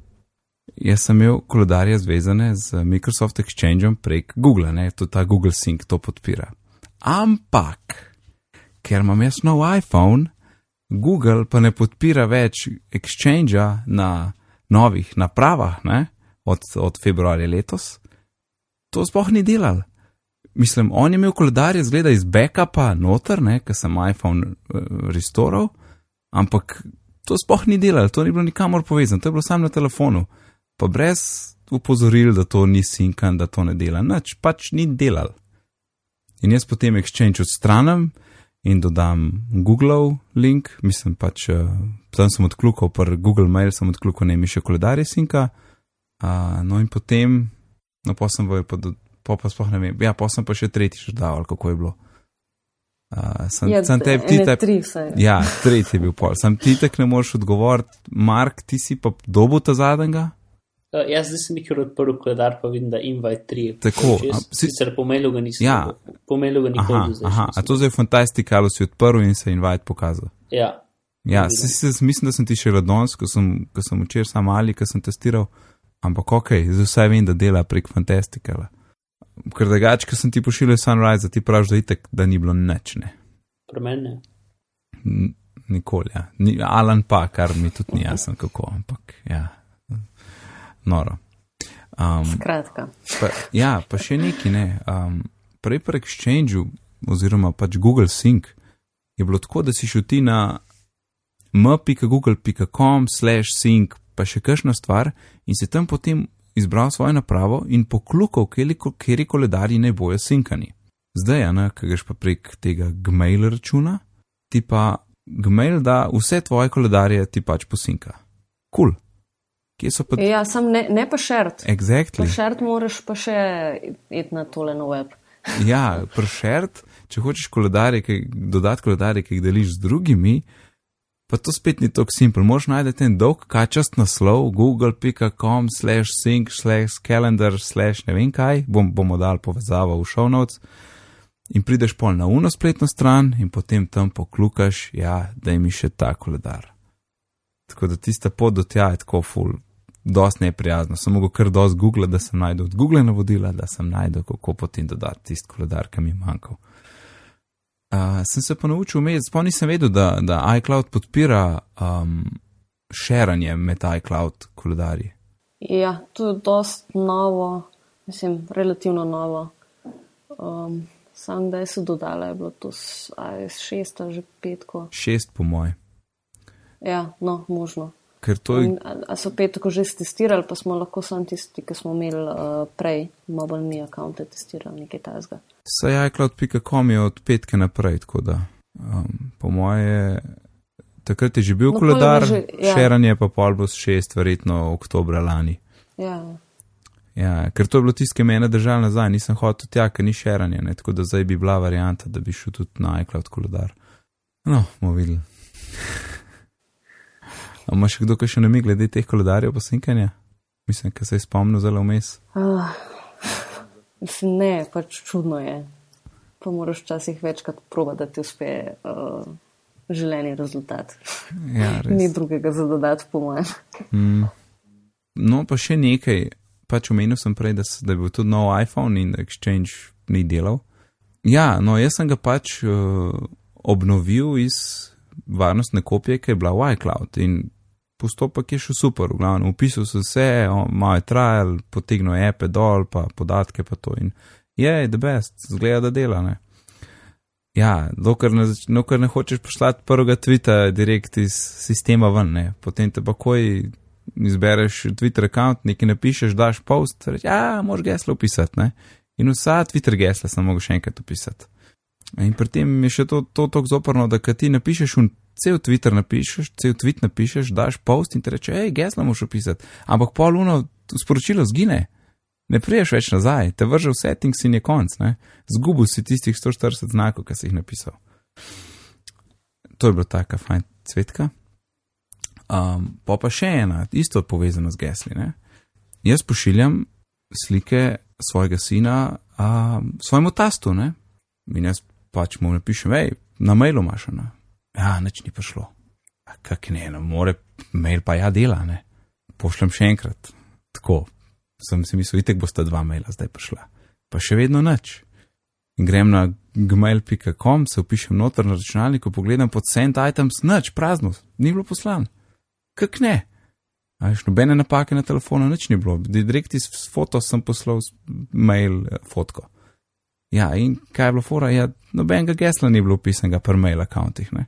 Jaz sem imel koledarje zvezane z Microsoft Exchangeom prek Google, ne, tudi ta Google Sync to podpira. Ampak, ker imam jaz nov iPhone, Google pa ne podpira več Exchangea na novih napravah, ne, od, od februarja letos, to sploh ni delal. Mislim, on je imel koledarje zgleda iz backupa noter, ne, ker sem iPhone uh, restoral, ampak to sploh ni delal, to ni bilo nikamor povezano, to je bilo samo na telefonu pa brez upozoril, da to ni sinkan, da to ne dela. Nič, pač ni delal. In jaz potem Exchange odstranim in dodam Google link, mislim pač, uh, tam sem odkljukal, pa Google Mail sem odkljukal, ne mi še koledarje sinka. Uh, no in potem, no pa sem vojel, pa pa sploh ne vem, ja, pa sem pa še tretjič dodal, kako je bilo. Uh, sem, ja, sem te, ti te, tri, ja, tretji je bil pol. Sem ti tek ne moreš odgovoriti, Mark, ti si pa dobo ta zadnjega? Uh, jaz zdaj sem nekaj odprl koledar, pa vidim, da invite 3 je. Tako, sicer pomelu ga nisem. Ja, pomelu ga nikoli. Aha, aha. a to zdaj je fantastik, ali si odprl in se invite pokazal. Ja. Ja, si, si, mislim, da sem ti še radons, ko sem, ko sem včeraj sam ali, ko sem testiral, ampak ok, zdaj vse vem, da dela prek fantastikala. Ker drugače, ko sem ti pošiljal sunrise, ti praviš, da itek, da ni bilo nečne. Pri meni. Nikoli, ja. Ni, Alan pa, kar mi tudi ni jasno, kako, ampak ja noro. Um, Skratka. Pa, ja, pa še neki ne. Um, prej pri Exchangeu oziroma pač Google Sync je bilo tako, da si šel ti na m.google.com slash sync pa še kakšna stvar in si tam potem izbral svojo napravo in poklukal, kjer koledarji ne bojo sinkani. Zdaj, ena, ki greš pa prek tega Gmail računa, ti pa Gmail da vse tvoje koledarje ti pač posinka. Kul. Cool. Kje so pa? Ja, sam ne, ne pa šert. Exactly. Pa šert moraš pa še iti na tole na web. ja, pršert, če hočeš koledarje, dodati koledarje, ki jih deliš z drugimi, pa to spet ni tako simpel. Moš najti ten dolg kačast naslov google.com slash sync slash calendar slash ne vem kaj, bom, bomo dal povezavo v show notes. In prideš pol na uno spletno stran in potem tam poklukaš, ja, da imi še ta koledar. Tako da tista pot do tja je tako full, dosti neprijazno. Sem mogel kar dosti Google, da sem najdel od Google navodila, da sem najdel, kako potem dodati tisti koledar, ki mi je manjkal. Uh, sem se pa naučil, sploh nisem vedel, da, da iCloud podpira um, širanje med iCloud koledarji. Ja, to je dosti novo, mislim, relativno novo. Um, sam da so dodala, je bilo to s, aj, šest ali že petko. Šest, po mojem. Ja, no, možno. Ker to je. A, a so pet tako že testirali, pa smo lahko samo tisti, ki smo imeli uh, prej mobilni račune testirali nekaj tajzga. Saj iCloud.com je od petke naprej, tako da um, po moje. Takrat je že bil no, koledar, ja. širanje pa pol bo šest, verjetno oktobra lani. Ja. ja, ker to je bilo tisto, ki me je držal nazaj, nisem hotel tja, ker ni širanje, tako da zdaj bi bila varianta, da bi šel tudi na iCloud koledar. No, bomo videli. Ima še kdo, ki še ne mi glede teh koledarjev posinkanja? Mislim, da se je spomnil zelo vmes. Uh, ne, pač čudno je. Pa moraš včasih večkrat prova, da ti uspe uh, želeni rezultat. Ja, Ni drugega za dodati, po mojem. Mm. No, pa še nekaj. Pač omenil sem prej, da, da je bil tudi nov iPhone in Exchange ni delal. Ja, no, jaz sem ga pač uh, obnovil iz varnostne kopije, ki je bila v iCloud in postopek je šel super, v glavnem, upisal sem vse, malo je trajal, potegnil epe dol, pa podatke pa to in je, the best, zgleda, da dela, ne. Ja, dokler ne, dokler ne hočeš poslati prvega tvita direkt iz sistema ven, ne, potem te pa koj izbereš Twitter account, nekaj napišeš, daš post, reč, ja, moraš geslo upisati, ne. In vsa Twitter gesla sem mogel še enkrat upisati. In pri tem je še to tako zoprno, da ti napišeš un cel Twitter napišeš, cel tweet napišeš, daš post in ti reče, hej, gesla moš opisati, ampak pol uno sporočilo zgine, ne priješ več nazaj, te vrže v settings in je konc, ne, zgubil si tistih 140 znakov, ki si jih napisal. To je bila taka fajn cvetka. Um, pa pa še ena, isto povezana z gesli, ne. Jaz pošiljam slike svojega sina um, svojemu tastu, ne, in jaz pač mu napišem, hej, na mailu imaš, ne, ja, nič ni prišlo. Kak ne, no, more, mail pa ja dela, ne. Pošljem še enkrat. Tako, sem si mislil, itek bosta dva maila zdaj prišla. Pa še vedno nič. In grem na gmail.com, se upišem noter na računalniku, pogledam pod send items, nič, prazno, ni bilo poslan. Kak ne? A veš, nobene napake na telefonu, nič ni bilo. Direkt iz foto sem poslal mail eh, fotko. Ja, in kaj je bilo fora? Ja, nobenega gesla ni bilo upisanega per mail akauntih, ne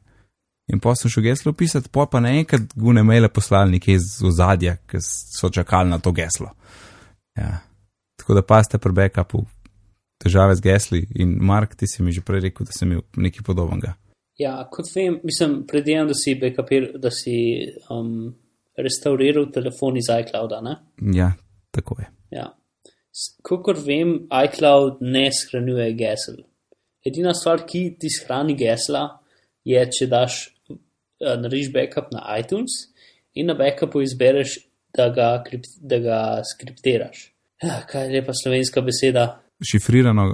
in pa sem šel geslo pisati, pa pa naenkrat gune maile poslali nekje iz ozadja, ki so čakali na to geslo. Ja. Tako da paste pri backupu težave z gesli in Mark, ti si mi že prej rekel, da sem imel nekaj podobnega. Ja, kot vem, mislim, predvidevam, da si backupir, da si um, restauriral telefon iz iClouda, ne? Ja, tako je. Ja. Kakor vem, iCloud ne shranjuje gesel. Edina stvar, ki ti shrani gesla, je, če daš narediš backup na iTunes in na backupu izbereš, da ga, da ga skriptiraš. Ja, kaj je lepa slovenska beseda? Šifrirano.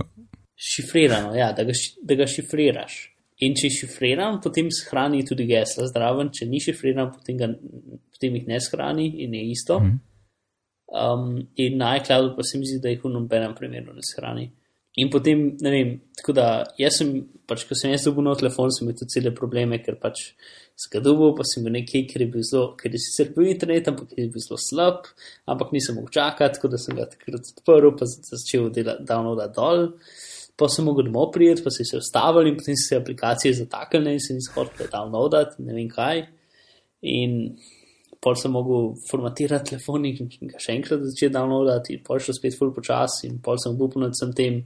Šifrirano, ja, da ga, da ga šifriraš. In če je šifriran, potem shrani tudi gesla zdraven, če ni šifriran, potem, ga, potem jih ne shrani in je isto. Mhm. Um, in na iCloudu pa se mi zdi, da jih v nobenem primeru ne shrani. In potem, ne vem, tako da jaz sem, pač, ko sem jaz dobil nov telefon, sem imel tu cele probleme, ker pač skadoval, pa sem bil nekaj, ker je bil zelo, ker je sicer bil internet, ampak je bil zelo slab, ampak nisem mogel čakati, tako da sem ga takrat odprl, pa začel delati download dol. pa sem mogel domov prijeti, pa se ustavil in potem si se aplikacije zataknili in se nisi hotel downloadati, ne vem kaj. In pol sem mogel formatirati telefon in ga še enkrat začeti downloadati, in pol šel spet full počasi in pol sem upal nad sem tem.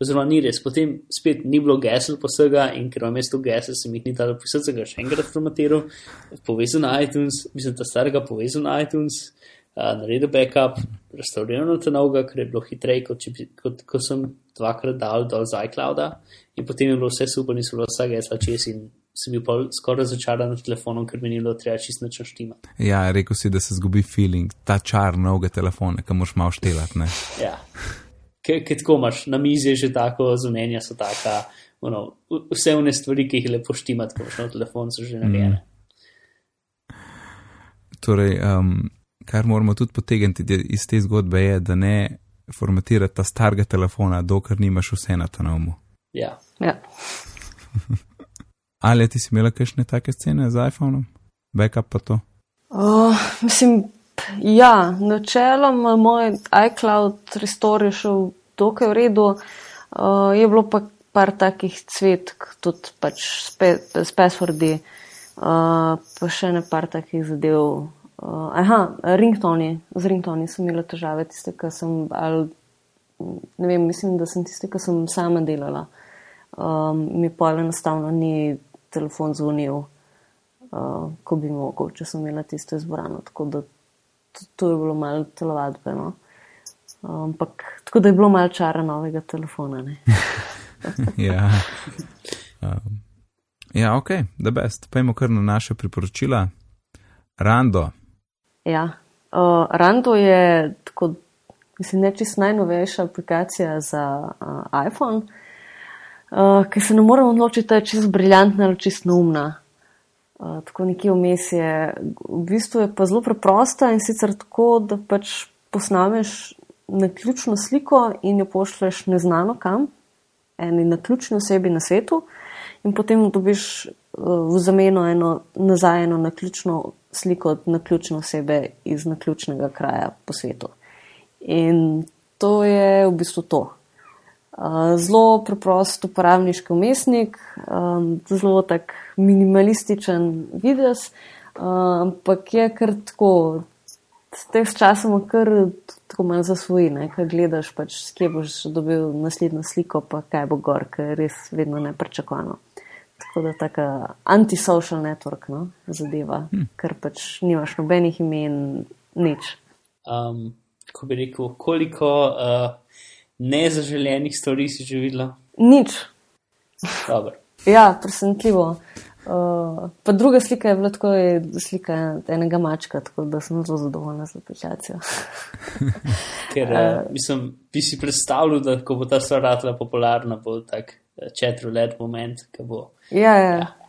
Oziroma, ni res, potem spet ni bilo gesel posega in ker imam mesto gesel, sem jih ni dal pisati, sem ga še enkrat formatiral, povezal na iTunes, mislim, da starega povezal na iTunes, uh, naredil backup, restauriral ta novega, ker je bilo hitreje, kot, če bi- kot ko sem dvakrat dal dol z iClouda in potem je bilo vse super, niso bilo vsa gesla čez in sem bil pol skoraj razočaran nad telefonom, ker mi ni bilo treba čisto nič naštima. Ja, rekel si, da se zgubi feeling, ta čar novega telefona, ki moraš malo štelati. Ja. Ker tako imaš, na mizi je že tako, zunanja so taka, ono, vse vne stvari, ki jih lepo štimati, ko imaš na telefon, so že narejene. Torej, um, kar moramo tudi potegniti iz te zgodbe, je, da ne formatirati ta starega telefona, dokler nimaš vse na to na umu. Ja. Ja. Ali ti si imela kakšne take scene z iPhonom, backup pa to? Uh, mislim, ja, načeloma moj iCloud restore je šel dokaj v redu. Uh, je bilo pa par takih cvetk, tudi pač s pe- s passwordi, uh, pa še ne par takih zadev. Uh, aha, ringtoni, z ringtoni sem imela težave, tiste, ki sem, ali, ne vem, mislim, da sem tiste, ki sem sama delala. Um, mi pa enostavno ni telefon zvonil uh, ko bi mogel, če sem imela tisto izbrano. Tako da to, je bilo malo telovadbeno. Ampak tako da je bilo malo čara novega telefona. Ja. Um, ja, ok, da best. Pejmo kar na naše priporočila. Rando, Ja. Uh, Rando je tako, mislim, ne čist najnovejša aplikacija za uh, iPhone, uh, ki se ne moremo odločiti, da je čist briljantna ali čist neumna. Uh, tako nekje vmes je. V bistvu je pa zelo preprosta in sicer tako, da pač posnameš naključno sliko in jo pošleš neznano kam, eni naključni osebi na svetu, in potem dobiš uh, v zameno eno nazaj eno naključno sliko od naključne osebe iz naključnega kraja po svetu. In to je v bistvu to. Uh, zelo preprost uporabniški umestnik, um, zelo tak minimalističen videz, uh, ampak je kar tako, te s časom kar tako malo zasvoji, ne? kaj gledaš, pač, kje boš dobil naslednjo sliko, pa kaj bo gor, ker je res vedno neprečakovano. Tako da taka antisocial network no, zadeva, hm. ker pač nimaš nobenih imen, nič. Um, ko bi rekel, koliko uh, nezaželenih stvari si že videla? Nič. Ja, presenetljivo. Uh, pa druga slika je bila tako, je slika enega mačka, tako da sem zelo zadovoljna z aplikacijo. Ker uh, mislim, bi si predstavljal, da ko bo ta stvar ratla popularna, bo tak četrlet moment, ki bo. Ja, ja. ja.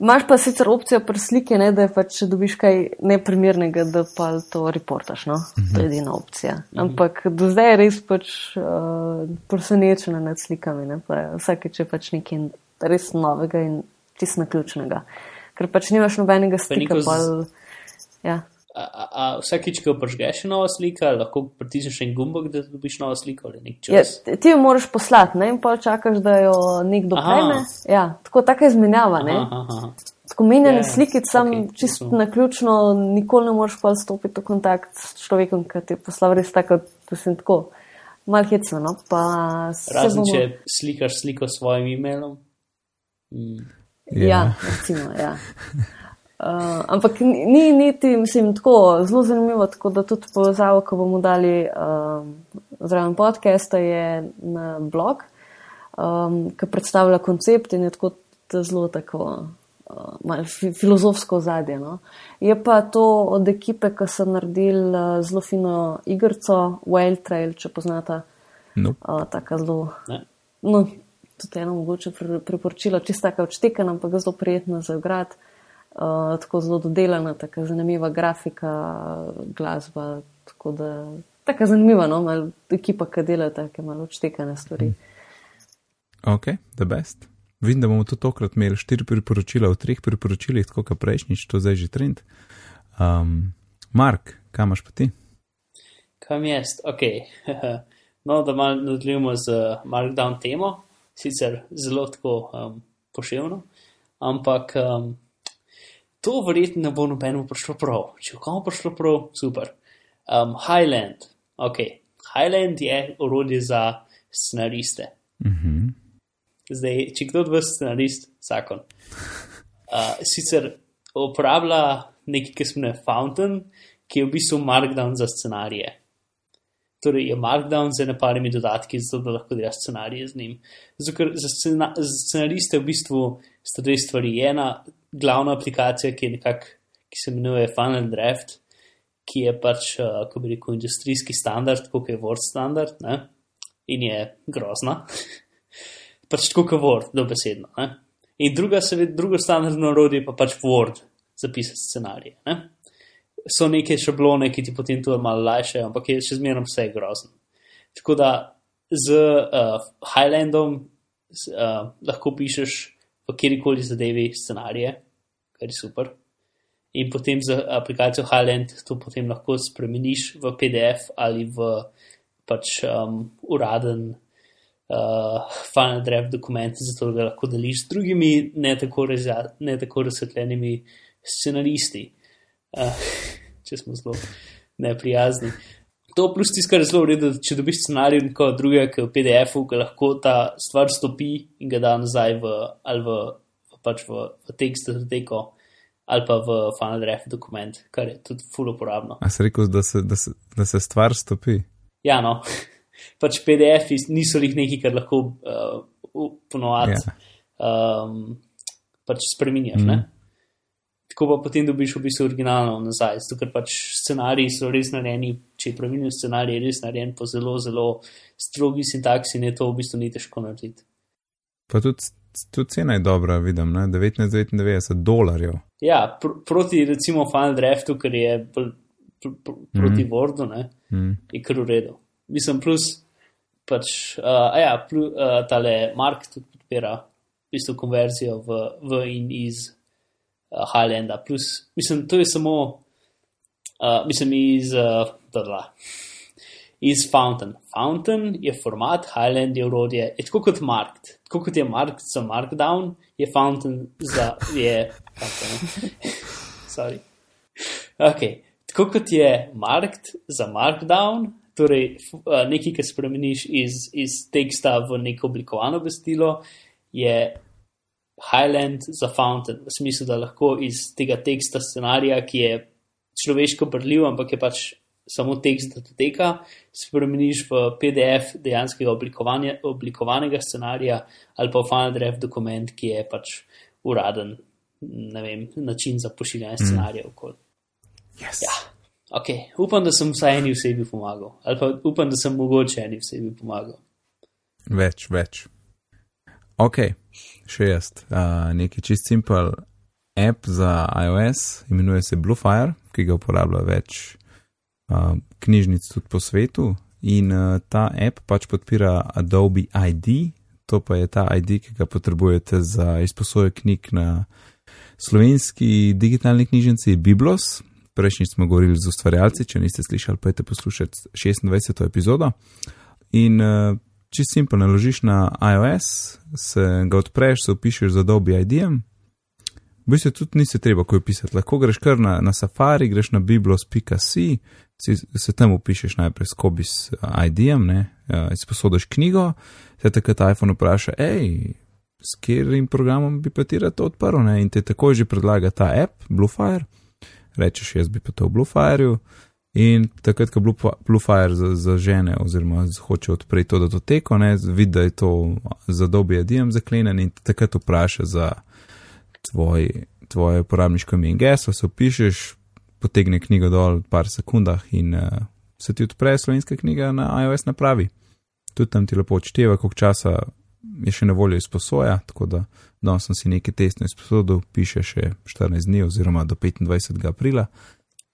Imaš pa sicer opcijo pri slike, ne, da pač, če dobiš kaj neprimernega, da pa to reportaš. No? -hmm. To je edina opcija. Ampak do zdaj je res pač uh, presenečena nad slikami. Ne? Pa Vsakeč je pač nekaj res novega in čist naključnega. Ker pač nimaš nobenega stika. neko z- Pol, ja. A, a, a vsakič, ko pržgeš nova slika, lahko pritisneš en gumbek, da dobiš novo sliko ali nek Ja, čas. ti jo moraš poslati ne? in pa čakaš, da jo nekdo prejme. Ja, tako taka izmenjava. Ne? Aha, aha. Tako menjanje Ja, yeah, slikic, sam okay, čist to so- na ključno, nikoli ne moreš pa stopiti v kontakt s človekom, ki ti je poslal res tako, da sem tako mal hecno. No? Pa se Razen bomo- če slikaš sliko s svojim imenom. Mm. Ja, ja recimo, ja. Uh, ampak ni, ni niti, mislim, tako zelo zanimivo, tako da tudi povezavo, ko bomo dali um, zraven podcasta, je na blog, um, ki predstavlja koncept in je tako zelo tako uh, malo fi, filozofsko zadje. No. Je pa to od ekipe, ki so naredili uh, zelo fino igrico, Wild Trail, če poznata, nope. uh, tako zelo Ne? no, tudi eno mogoče pri- priporočilo, čista taka odštekana, ampak zelo prijetna za igrati, uh, tako zelo dodelana, tako zanimiva grafika, glasba, tako da tako zanimiva, no, malo ekipa, ki dela take malo odštekane stvari. ok, the best. Vidim, da bomo tudi tokrat imeli štiri priporočila v treh priporočilih, tako kot prejšnjič, to zdaj že trend. Um, Mark, kam imaš pa ti? Kam jaz? Ok. no, da malo nadaljujemo z Markdown temo. sicer zelo tako um, poševno, ampak um, to verjetno ne bo nobeno prišlo prav. Če komu prišlo prav, super. Um, Highland, ok. Highland je orodje za scenariste. Mhm. Zdaj, če kdo od vas scenarist, zakon. Uh, sicer uporablja nekaj, ki se imenuje Fountain, ki je v bistvu markdown za scenarije. Torej je markdown z neparimi dodatki, zato da lahko dela scenarije z njim. Zato, ker za, scena, za scenariste v bistvu sta dve stvari. Ena glavna aplikacija, ki je nekako, ki se imenuje Final Draft, ki je pač, uh, kako bi rekel, industrijski standard, kot je Word standard, ne? in je grozna. pač tako kot Word, dobesedno. Ne? In druga, seveda, drugo standardno orodje pa pač Word, zapisati scenarije. Ne? So neke šablone, ki ti potem to malo lajšajo, ampak je še zmerno vse grozno. Tako da z uh, Highlandom uh, lahko pišeš v kjerkoli zadevi scenarije, kar je super. In potem z aplikacijo Highland to potem lahko spremeniš v PDF ali v pač um, uraden uh, Final Draft dokument, zato da lahko deliš z drugimi, ne tako, razja, ne tako razsvetljenimi scenaristi, uh, če smo zelo neprijazni. To plus tisto, kar je zelo v redu, če dobiš scenarij nekoga drugega, ki je v PDF-u, ga lahko ta stvar stopi in ga da nazaj v, ali v, v, pač v, v tekst, datoteko, ali pa v Final Draft dokument, kar je tudi full uporabno. A si rekel, da se, da, se, da se stvar stopi? Ja, no, pač PDF-i niso jih neki, kar lahko uh, ponovadi Ja. um, pač spremenjaš. Mm. Tako pa potem dobiš v bistvu originalno nazaj, zato ker pač scenariji so res narejeni, če je pravilno scenarij, je res narejen po zelo, zelo strogi sintaksi in je to v bistvu ni težko narediti. Pa tudi, tudi cena je dobra, vidim, ne? 19,99 dolarjev. Ja, pr proti recimo Final Draftu, ker je pr pr pr proti mm. Wordu, ne, Mm. je kar v redu. Mislim, plus pač, uh, ja, plus, uh, tale Mark tudi podpira v bistvu konverzijo v, v in iz uh, Highlanda. Plus, mislim, to je samo, uh, mislim, iz, uh, dadla, iz Fountain. Fountain je format, Highland je urodje, je tako kot Marked. Tako kot je Marked za Markdown, je Fountain za, je, ne, sorry. Ok, tako kot je Marked za Markdown, torej uh, nekaj, kar spremeniš iz, iz teksta v neko oblikovano besedilo, je Highland za Fountain, v smislu, da lahko iz tega teksta scenarija, ki je človeško brljiv, ampak je pač samo tekst datoteka, spremeniš v PDF dejanskega oblikovanega scenarija ali pa v Final Draft dokument, ki je pač uraden vem, način za pošiljanje scenarijev. Mm. Yes. Ja, ok, upam, da sem vsaj eni osebi pomagal, ali pa upam, da sem mogoče eni osebi pomagal. Več, več. Ok, še jaz. Uh, neki čist simpel app za iOS, imenuje se Bluefire, ki ga uporablja več uh, knjižnic tudi po svetu. In uh, ta app pač podpira Adobe ID, to pa je ta ID, ki ga potrebujete za izposojo knjig na slovenski digitalni knjižnici Biblos. Prejšnjič smo govorili z ustvarjalci, če niste slišali, pojete poslušati 26. epizodo. In uh, čist simpel naložiš na iOS, se ga odpreš, se upišeš z Adobe ID-jem. V bistvu tudi nisi treba kaj pisati, lahko greš kar na, na Safari, greš na biblos.com, si, se tam upišeš najprej skobi s ID-jem, ne, uh, izposodiš knjigo, se takrat iPhone vpraša, hej, s katerim programom bi pa ti rad odprl, ne, in te takoj že predlaga ta app, Bluefire, rečeš, jaz bi pa to v Bluefireju. In takrat, ko Blue- Bluefire za- zažene oziroma z- hoče odpreti to datoteko, vidi, da je to za dobi adijem zaklenjen in takrat vpraša za tvoj, tvoje uporabniško ime in geslo, se upišeš, potegne knjigo dol v par sekundah in uh, se ti odpre slovenska knjiga na iOS napravi. Tudi tam ti lepo odšteva, koliko časa je še na voljo izposoja, tako da danes sem si nekaj testno izposodil, piše še 14 dni oziroma do 25. aprila.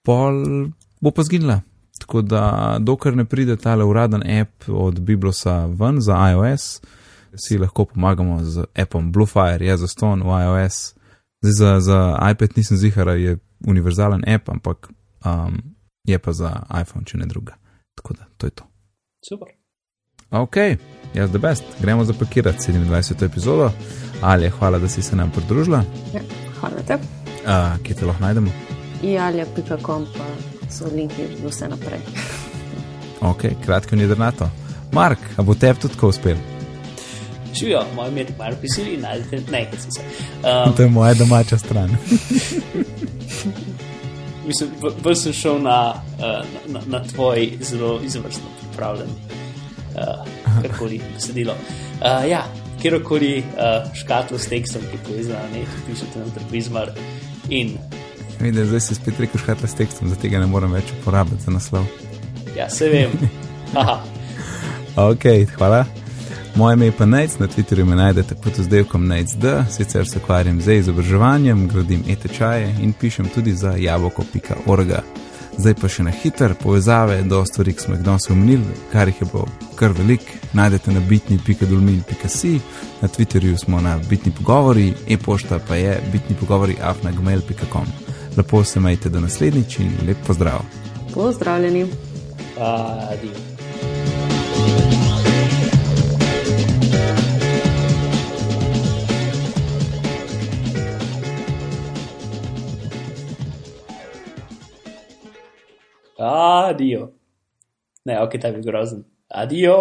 Pol bo pa zginila. Tako da, dokler ne pride tale uraden app od Biblosa ven za iOS, si lahko pomagamo z appom Bluefire, je za ston v iOS. Zdaj za, za iPad nisem zihar, je univerzalen app, ampak um, je pa za iPhone, če ne druga. Tako da, to je to. Super. Ok, jaz the best. Gremo zapakirati 27. epizodo. Ali je hvala, da si se nam pridružila. Ja, hvala te. Uh, kje te lahko najdemo? Jalja.com pa so linki za vse naprej. Ok, kratko in jedrnato. Mark, a bo tebi tudi tako uspel? Živijo, moj ime je Mark Pisili, najdete nekaj se. Um, To je moja domača stran. mislim, bolj sem šel na, na, na, na tvoj zelo izvrstno pripravljen, uh, karkoli besedilo. Uh, ja, kjerkoli uh, škatlo s tekstom, ki je povezana, ne, pišete na trpizmar in Vidim, zdaj si spet rekel škatla s tekstom, zato ga ne morem več uporabiti za naslov. ja, se vem. Ok, hvala. Moje ime je pa Nec, na Twitterju me najdete pod oddelkom NecD, sicer se ukvarjam z izobraževanjem, gradim e-tečaje in pišem tudi za jabolko.org. Zdaj pa še na hiter povezave do stvari, ki smo jih danes omenili, kar jih je bilo kar velik. Najdete na bitni.dolmil.si, na Twitterju smo na bitni pogovori, e-pošta pa je bitni pogovori afnagmail.com. Lepo se majte do naslednjič in lep pozdrav. Pozdravljeni. adijo. Adijo. Ne, ok, ta je bil grozen. Adijo.